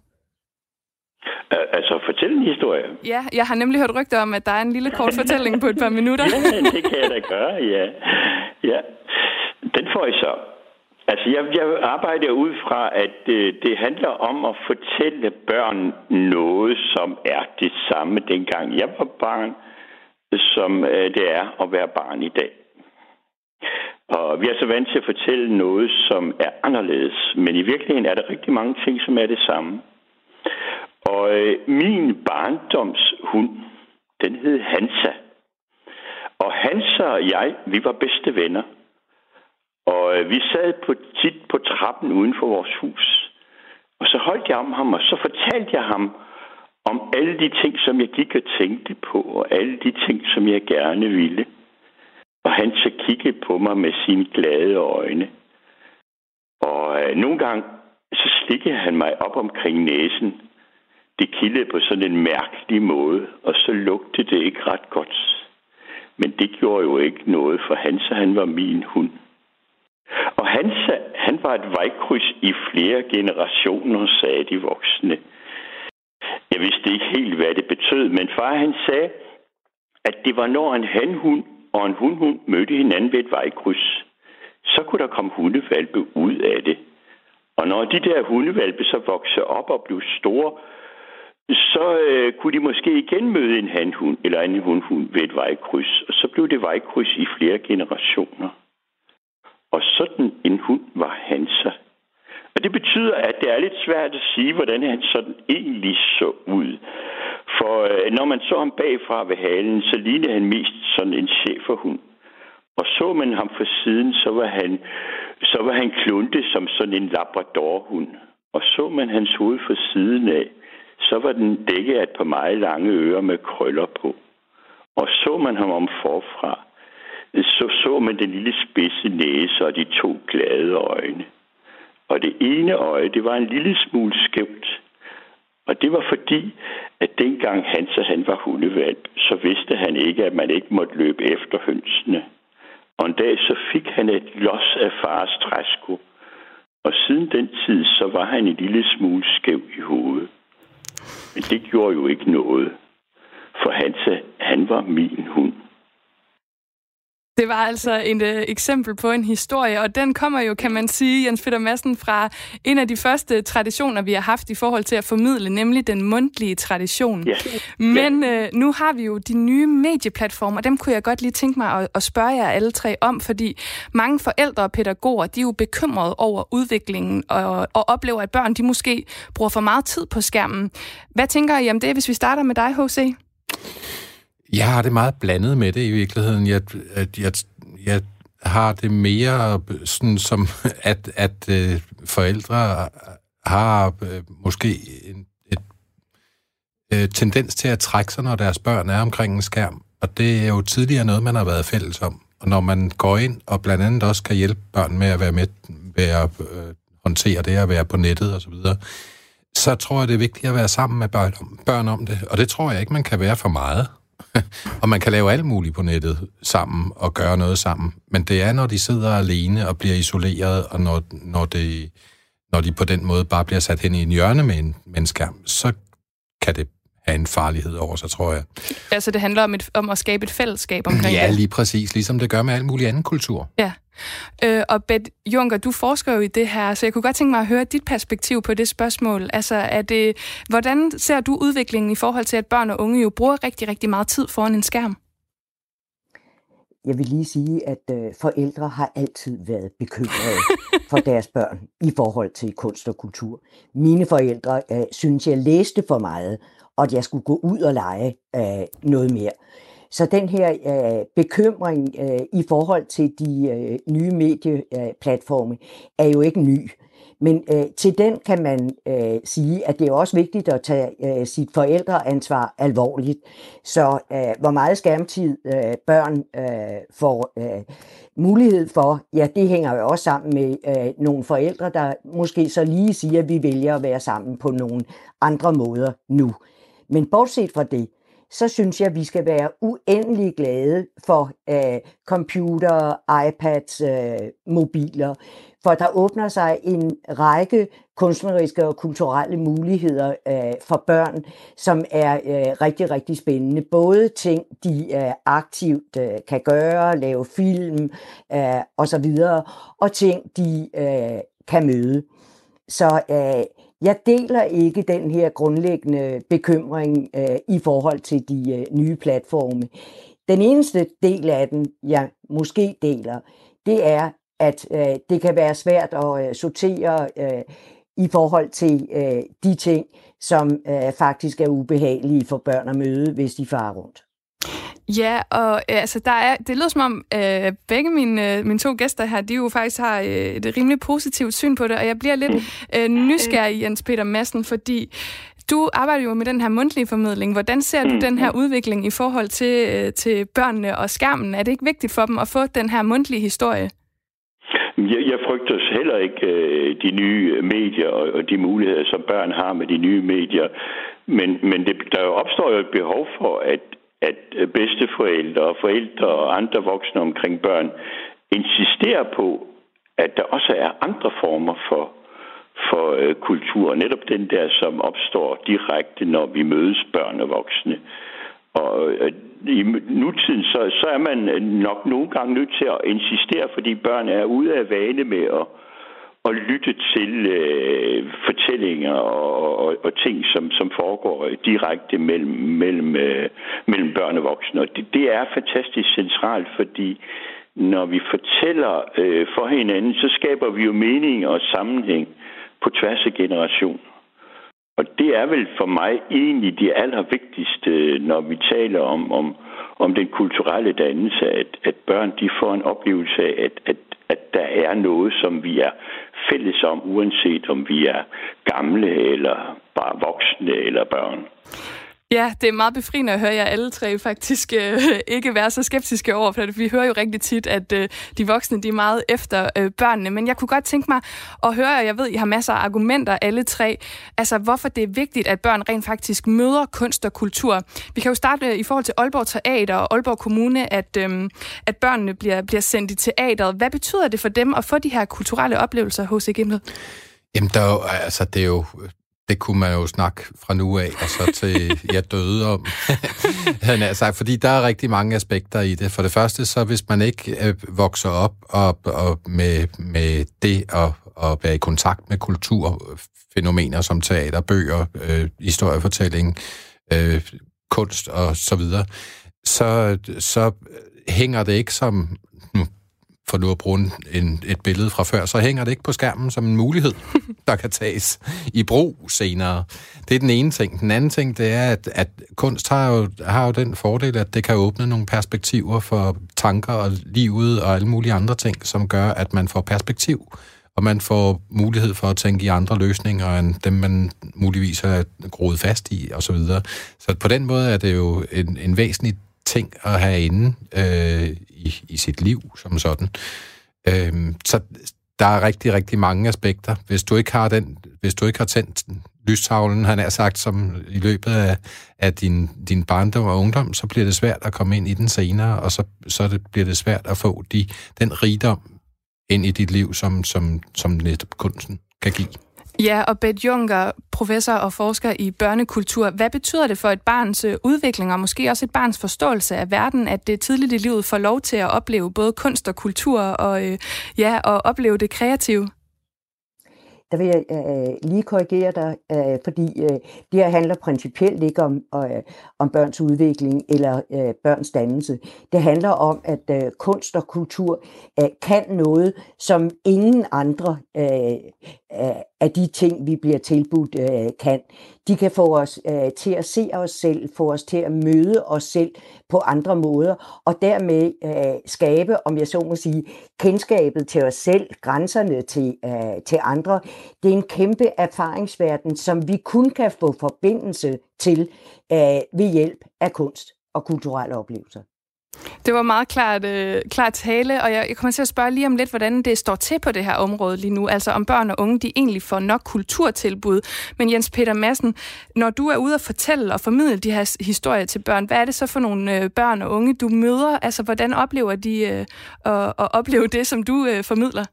Altså fortælle en historie? Ja, jeg har nemlig hørt rygter om, at der er en lille kort fortælling på et par minutter. ja, det kan jeg da gøre, ja. ja. Den får I så. Altså, jeg, jeg arbejder ud fra, at øh, det handler om at fortælle børn noget, som er det samme dengang jeg var barn, som øh, det er at være barn i dag. Og vi er så vant til at fortælle noget, som er anderledes, men i virkeligheden er der rigtig mange ting, som er det samme. Og øh, min barndomshund, den hed Hansa. Og Hansa og jeg, vi var bedste venner. Og øh, vi sad på, tit på trappen uden for vores hus. Og så holdt jeg om ham, og så fortalte jeg ham om alle de ting, som jeg gik og tænkte på, og alle de ting, som jeg gerne ville. Og han så kiggede på mig med sine glade øjne. Og øh, nogle gange, så slikkede han mig op omkring næsen. Det kildede på sådan en mærkelig måde, og så lugtede det ikke ret godt. Men det gjorde jo ikke noget, for Hansa han var min hund. Og Hansa, han var et vejkryds i flere generationer, sagde de voksne. Jeg vidste ikke helt, hvad det betød, men far han sagde, at det var når en hanhund og en hundhund mødte hinanden ved et vejkryds. Så kunne der komme hundevalpe ud af det. Og når de der hundevalpe så voksede op og blev store, så øh, kunne de måske igen møde en hanhund eller en hundhund ved et vejkryds. Og så blev det vejkryds i flere generationer. Og sådan en hund var Hansa. Og det betyder, at det er lidt svært at sige, hvordan han sådan egentlig så ud. For øh, når man så ham bagfra ved halen, så lignede han mest sådan en cheferhund. Og så man ham fra siden, så var han, så var han klunte som sådan en labradorhund. Og så man hans hoved fra siden af, så var den dækket af et par meget lange ører med krøller på. Og så man ham om forfra, så så man den lille spidse næse og de to glade øjne. Og det ene øje, det var en lille smule skævt. Og det var fordi, at dengang han så han var hundevalp, så vidste han ikke, at man ikke måtte løbe efter hønsene. Og en dag så fik han et los af fars træsko. Og siden den tid, så var han en lille smule skæv i hovedet. Men det gjorde jo ikke noget. For han, han var min hund. Det var altså et øh, eksempel på en historie, og den kommer jo, kan man sige, Jens Peter Madsen, fra en af de første traditioner, vi har haft i forhold til at formidle, nemlig den mundtlige tradition. Ja. Men øh, nu har vi jo de nye medieplatformer, og dem kunne jeg godt lige tænke mig at, at spørge jer alle tre om, fordi mange forældre og pædagoger, de er jo bekymrede over udviklingen og, og oplever, at børn de måske bruger for meget tid på skærmen. Hvad tænker I om det, hvis vi starter med dig, H.C.? Jeg har det meget blandet med det i virkeligheden. Jeg, jeg, jeg har det mere sådan som, at, at øh, forældre har øh, måske en et, øh, tendens til at trække sig, når deres børn er omkring en skærm. Og det er jo tidligere noget, man har været fælles om. Og når man går ind og blandt andet også kan hjælpe børn med at være med, ved at øh, håndtere det, at være på nettet osv., så så tror jeg, det er vigtigt at være sammen med børn, børn om det. Og det tror jeg ikke, man kan være for meget. og man kan lave alt muligt på nettet sammen og gøre noget sammen. Men det er, når de sidder alene og bliver isoleret, og når, når, det, når de på den måde bare bliver sat hen i en hjørne med en, med en skærm, så kan det have en farlighed over sig, tror jeg. Altså det handler om, et, om at skabe et fællesskab omkring Ja, det. lige præcis, ligesom det gør med al mulig anden kultur. Ja. Øh, og Bet Junker, du forsker jo i det her, så jeg kunne godt tænke mig at høre dit perspektiv på det spørgsmål. Altså, er det, hvordan ser du udviklingen i forhold til, at børn og unge jo bruger rigtig, rigtig meget tid foran en skærm? Jeg vil lige sige, at øh, forældre har altid været bekymrede for deres børn i forhold til kunst og kultur. Mine forældre øh, synes, jeg læste for meget, og at jeg skulle gå ud og lege øh, noget mere. Så den her øh, bekymring øh, i forhold til de øh, nye medieplatforme er jo ikke ny. Men øh, til den kan man øh, sige, at det er også vigtigt at tage øh, sit forældreansvar alvorligt. Så øh, hvor meget skærmtid øh, børn øh, får øh, mulighed for, ja, det hænger jo også sammen med øh, nogle forældre, der måske så lige siger, at vi vælger at være sammen på nogle andre måder nu. Men bortset fra det, så synes jeg, at vi skal være uendelig glade for øh, computer, iPads, øh, mobiler, for der åbner sig en række kunstneriske og kulturelle muligheder øh, for børn, som er øh, rigtig, rigtig spændende. Både ting, de øh, aktivt øh, kan gøre, lave film øh, osv., og ting, de øh, kan møde. Så øh, jeg deler ikke den her grundlæggende bekymring øh, i forhold til de øh, nye platforme. Den eneste del af den, jeg måske deler, det er, at øh, det kan være svært at øh, sortere øh, i forhold til øh, de ting, som øh, faktisk er ubehagelige for børn at møde, hvis de farer rundt. Ja, og øh, altså, der er, det lyder som om øh, begge mine, øh, mine to gæster her, de jo faktisk har øh, et rimelig positivt syn på det, og jeg bliver lidt øh, nysgerrig, Jens Peter Madsen, fordi du arbejder jo med den her mundtlige formidling. Hvordan ser du den her udvikling i forhold til, øh, til børnene og skærmen? Er det ikke vigtigt for dem at få den her mundtlige historie? Jeg, jeg frygter heller ikke øh, de nye medier og, og de muligheder, som børn har med de nye medier. Men, men det, der opstår jo et behov for, at, at øh, bedsteforældre og forældre og andre voksne omkring børn insisterer på, at der også er andre former for, for øh, kultur. Netop den der, som opstår direkte, når vi mødes børn og voksne. Og øh, i nutiden, så, så er man øh, nok nogle gange nødt til at insistere, fordi børn er ude af vane med at, og lytte til øh, fortællinger og, og, og ting, som, som foregår direkte mellem, mellem, øh, mellem børn og voksne. Og det, det er fantastisk centralt, fordi når vi fortæller øh, for hinanden, så skaber vi jo mening og sammenhæng på tværs af generationer. Og det er vel for mig egentlig det allervigtigste, når vi taler om, om, om den kulturelle dannelse, at, at børn de får en oplevelse af, at, at, at der er noget, som vi er fælles om, uanset om vi er gamle eller bare voksne eller børn. Ja, det er meget befriende at høre jer alle tre faktisk øh, ikke være så skeptiske over for. Vi hører jo rigtig tit, at øh, de voksne de er meget efter øh, børnene. Men jeg kunne godt tænke mig at høre, og jeg ved, I har masser af argumenter alle tre, altså hvorfor det er vigtigt, at børn rent faktisk møder kunst og kultur. Vi kan jo starte øh, i forhold til Aalborg Teater og Aalborg Kommune, at, øh, at børnene bliver, bliver sendt i teateret. Hvad betyder det for dem at få de her kulturelle oplevelser hos Gimlet? Jamen, der er jo, altså, det er jo det kunne man jo snakke fra nu af, og så til jeg døde om. Han er sagt, fordi der er rigtig mange aspekter i det. For det første, så hvis man ikke øh, vokser op og, og med, med det at, at være i kontakt med kulturfænomener som teater, bøger, øh, historiefortælling, øh, kunst og så videre, så, så hænger det ikke som for nu at bruge en, et billede fra før, så hænger det ikke på skærmen som en mulighed, der kan tages i brug senere. Det er den ene ting. Den anden ting, det er, at, at kunst har jo, har jo den fordel, at det kan åbne nogle perspektiver for tanker og livet og alle mulige andre ting, som gør, at man får perspektiv, og man får mulighed for at tænke i andre løsninger, end dem, man muligvis er groet fast i, osv. Så, så på den måde er det jo en, en væsentlig ting at have inde øh, i, i sit liv som sådan. Øh, så der er rigtig, rigtig mange aspekter. Hvis du ikke har den, hvis du ikke har tændt lystavlen, han er sagt, som i løbet af, af din, din barndom og ungdom, så bliver det svært at komme ind i den senere, og så, så det, bliver det svært at få de, den rigdom ind i dit liv, som, som, som netop kunsten kan give. Ja, og Bed Juncker, professor og forsker i børnekultur. Hvad betyder det for et barns øh, udvikling, og måske også et barns forståelse af verden, at det tidligt i livet får lov til at opleve både kunst og kultur, og øh, ja, og opleve det kreative? Der vil jeg øh, lige korrigere dig, øh, fordi øh, det her handler principielt ikke om, øh, om børns udvikling eller øh, børns dannelse. Det handler om, at øh, kunst og kultur øh, kan noget, som ingen andre øh, af de ting, vi bliver tilbudt, øh, kan. De kan få os øh, til at se os selv, få os til at møde os selv på andre måder, og dermed øh, skabe, om jeg så må sige, kendskabet til os selv, grænserne til, til andre. Det er en kæmpe erfaringsverden, som vi kun kan få forbindelse til ved hjælp af kunst og kulturelle oplevelser. Det var meget klart, øh, klart tale, og jeg, jeg kommer til at spørge lige om lidt, hvordan det står til på det her område lige nu. Altså om børn og unge, de egentlig får nok kulturtilbud. Men Jens Peter Madsen, når du er ude og fortælle og formidle de her historier til børn, hvad er det så for nogle øh, børn og unge, du møder? Altså hvordan oplever de øh, at, at opleve det, som du øh, formidler?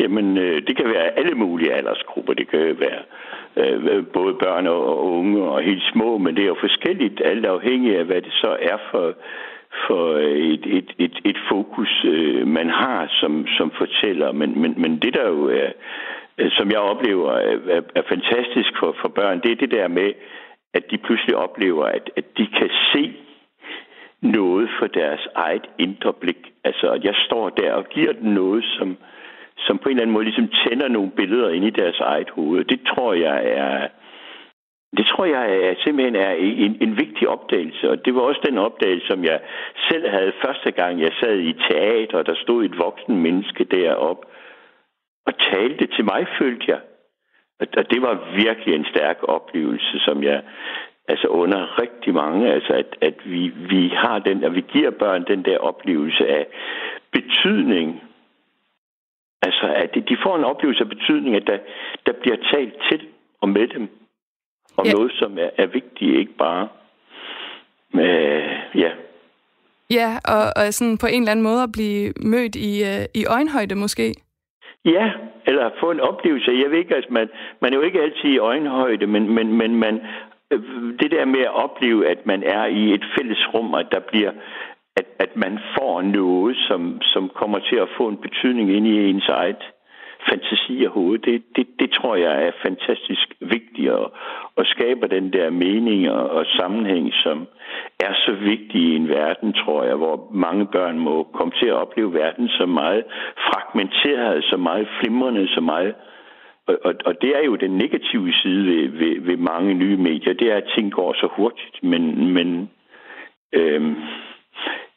Jamen, øh, det kan være alle mulige aldersgrupper. Det kan være øh, Øh, både børn og unge og helt små, men det er jo forskelligt, alt afhængig af, hvad det så er for for øh, et, et, et, et fokus, øh, man har som, som fortæller. Men, men, men det, der jo er, som jeg oplever, er, er fantastisk for, for børn, det er det der med, at de pludselig oplever, at, at de kan se noget for deres eget indre blik. Altså, at jeg står der og giver dem noget, som, som på en eller anden måde ligesom tænder nogle billeder ind i deres eget hoved. Det tror jeg er, det tror jeg er, simpelthen er en, en vigtig opdagelse, og det var også den opdagelse, som jeg selv havde første gang, jeg sad i teater, og der stod et voksen menneske derop og talte til mig, følte jeg. Og det var virkelig en stærk oplevelse, som jeg altså under rigtig mange, altså at, at vi, vi har den, at vi giver børn den der oplevelse af betydning. Altså at de får en oplevelse af betydning, at der, der bliver talt til og med dem om ja. noget, som er, er vigtigt, ikke bare med, ja. Ja, og, og sådan på en eller anden måde at blive mødt i, uh, i øjenhøjde måske. Ja, eller få en oplevelse. Jeg ved ikke, altså man, man er jo ikke altid i øjenhøjde, men, men, men man, øh, det der med at opleve, at man er i et fælles rum, at der bliver at, at man får noget, som, som kommer til at få en betydning ind i ens eget fantasi og hoved, det, det, det tror jeg er fantastisk vigtigt at, at skabe den der mening og, og sammenhæng, som er så vigtig i en verden, tror jeg, hvor mange børn må komme til at opleve verden så meget fragmenteret, så meget flimrende, så meget og, og, og det er jo den negative side ved, ved, ved mange nye medier, det er, at ting går så hurtigt, men, men øhm,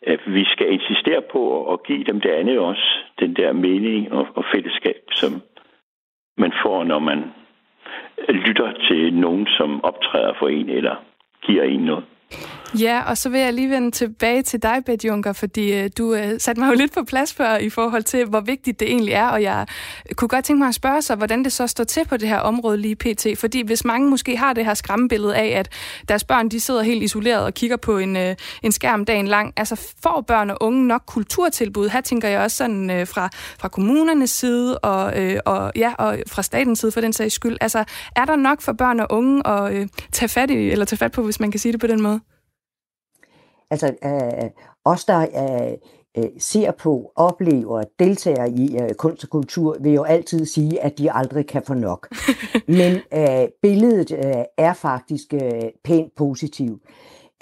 at vi skal insistere på at give dem det andet også, den der mening og, og fællesskab, som man får, når man lytter til nogen, som optræder for en eller giver en noget. Ja, og så vil jeg lige vende tilbage til dig, Bette Juncker, fordi øh, du øh, satte mig jo lidt på plads før i forhold til, hvor vigtigt det egentlig er, og jeg kunne godt tænke mig at spørge sig, hvordan det så står til på det her område lige pt. Fordi hvis mange måske har det her skræmmebillede af, at deres børn de sidder helt isoleret og kigger på en, øh, en skærm dagen lang, altså får børn og unge nok kulturtilbud? Her tænker jeg også sådan øh, fra, fra kommunernes side og, øh, og, ja, og fra statens side for den sags skyld. Altså er der nok for børn og unge at øh, tage fat i, eller tage fat på, hvis man kan sige det på den måde? Altså øh, os, der øh, øh, ser på, oplever, deltager i øh, kunst og kultur, vil jo altid sige, at de aldrig kan få nok. Men øh, billedet øh, er faktisk øh, pænt positivt.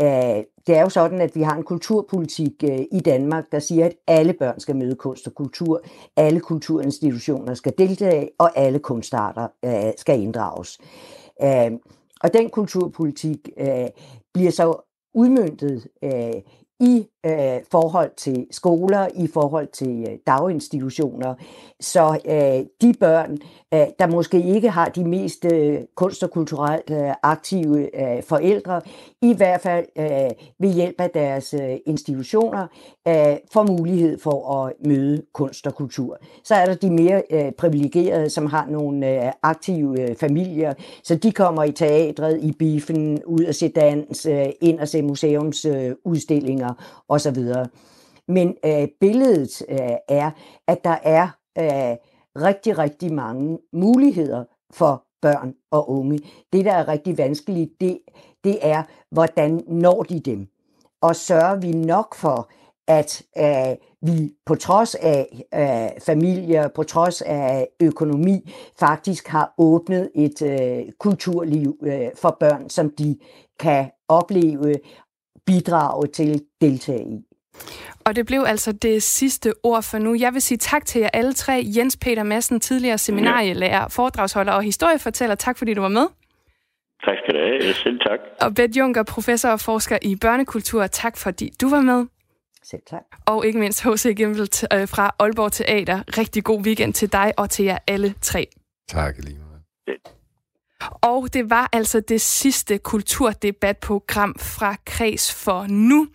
Øh, det er jo sådan, at vi har en kulturpolitik øh, i Danmark, der siger, at alle børn skal møde kunst og kultur, alle kulturinstitutioner skal deltage, og alle kunstarter øh, skal inddrages. Øh, og den kulturpolitik øh, bliver så udmyndtet øh, i øh, forhold til skoler, i forhold til øh, daginstitutioner. Så øh, de børn, øh, der måske ikke har de mest øh, kunst- og kulturelt øh, aktive øh, forældre, i hvert fald øh, ved hjælp af deres øh, institutioner, øh, får mulighed for at møde kunst og kultur. Så er der de mere øh, privilegerede, som har nogle øh, aktive øh, familier, så de kommer i teatret, i biffen, ud og se dans, øh, ind og se museumsudstillinger øh, osv. Men øh, billedet øh, er, at der er øh, rigtig, rigtig mange muligheder for børn og unge. Det, der er rigtig vanskeligt, det, det er, hvordan når de dem? Og sørger vi nok for, at øh, vi på trods af øh, familier, på trods af økonomi, faktisk har åbnet et øh, kulturliv øh, for børn, som de kan opleve, bidrage til, deltage i. Og det blev altså det sidste ord for nu. Jeg vil sige tak til jer alle tre. Jens Peter Madsen, tidligere seminarielærer, foredragsholder og historiefortæller. Tak fordi du var med. Tak skal du have. Selv tak. Og Beth Junker, professor og forsker i børnekultur. Tak fordi du var med. Selv tak. Og ikke mindst H.C. Gimbel øh, fra Aalborg Teater. Rigtig god weekend til dig og til jer alle tre. Tak lige meget. Og det var altså det sidste kulturdebatprogram fra Kreds for nu.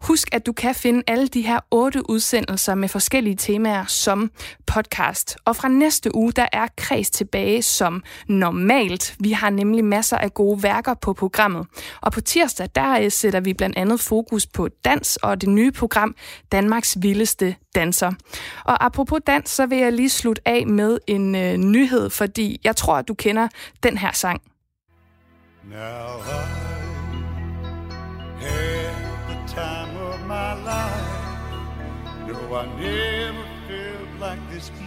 Husk, at du kan finde alle de her otte udsendelser med forskellige temaer som podcast. Og fra næste uge, der er Kreds tilbage som normalt. Vi har nemlig masser af gode værker på programmet. Og på tirsdag, der øh, sætter vi blandt andet fokus på dans og det nye program Danmarks Vildeste Danser. Og apropos dans, så vil jeg lige slutte af med en øh, nyhed, fordi jeg tror, at du kender den her sang. Now I had the time of my life. No, I never felt like this before.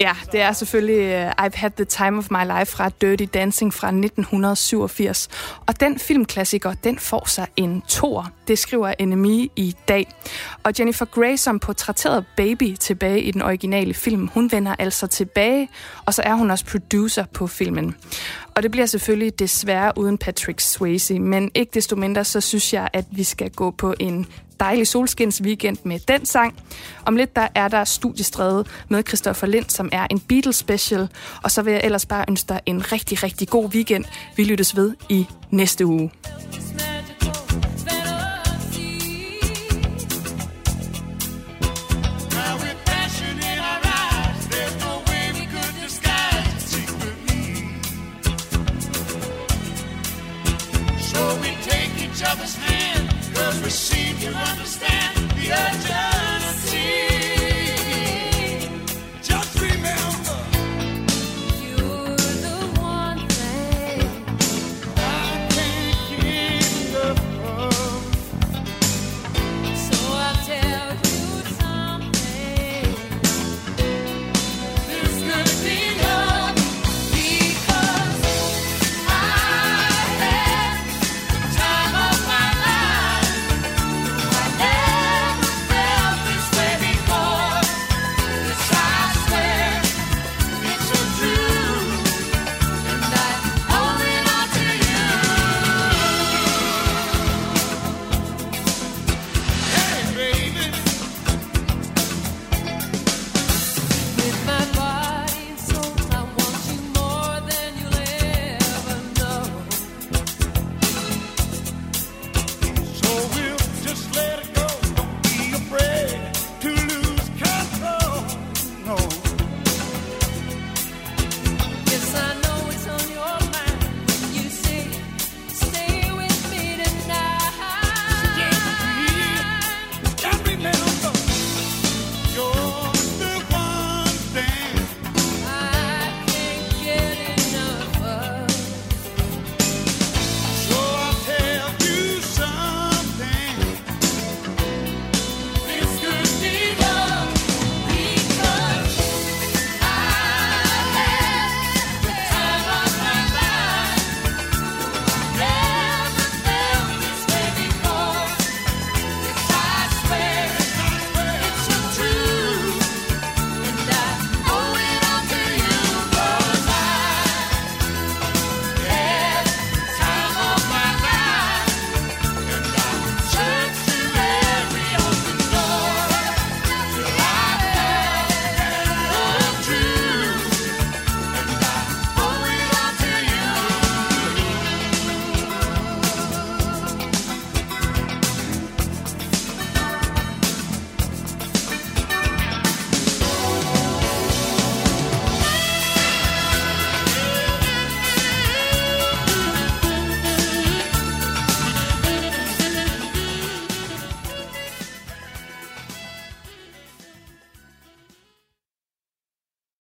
Ja, det er selvfølgelig uh, I've Had the Time of My Life fra Dirty Dancing fra 1987. Og den filmklassiker, den får sig en tor. Det skriver NME i dag. Og Jennifer Grey, som portrætterede Baby tilbage i den originale film, hun vender altså tilbage, og så er hun også producer på filmen. Og det bliver selvfølgelig desværre uden Patrick Swayze, men ikke desto mindre, så synes jeg, at vi skal gå på en dejlig solskins weekend med den sang. Om lidt der er der studiestræde med Christoffer Lind, som er en Beatles special. Og så vil jeg ellers bare ønske dig en rigtig, rigtig god weekend. Vi lyttes ved i næste uge. receive, you understand the urgency.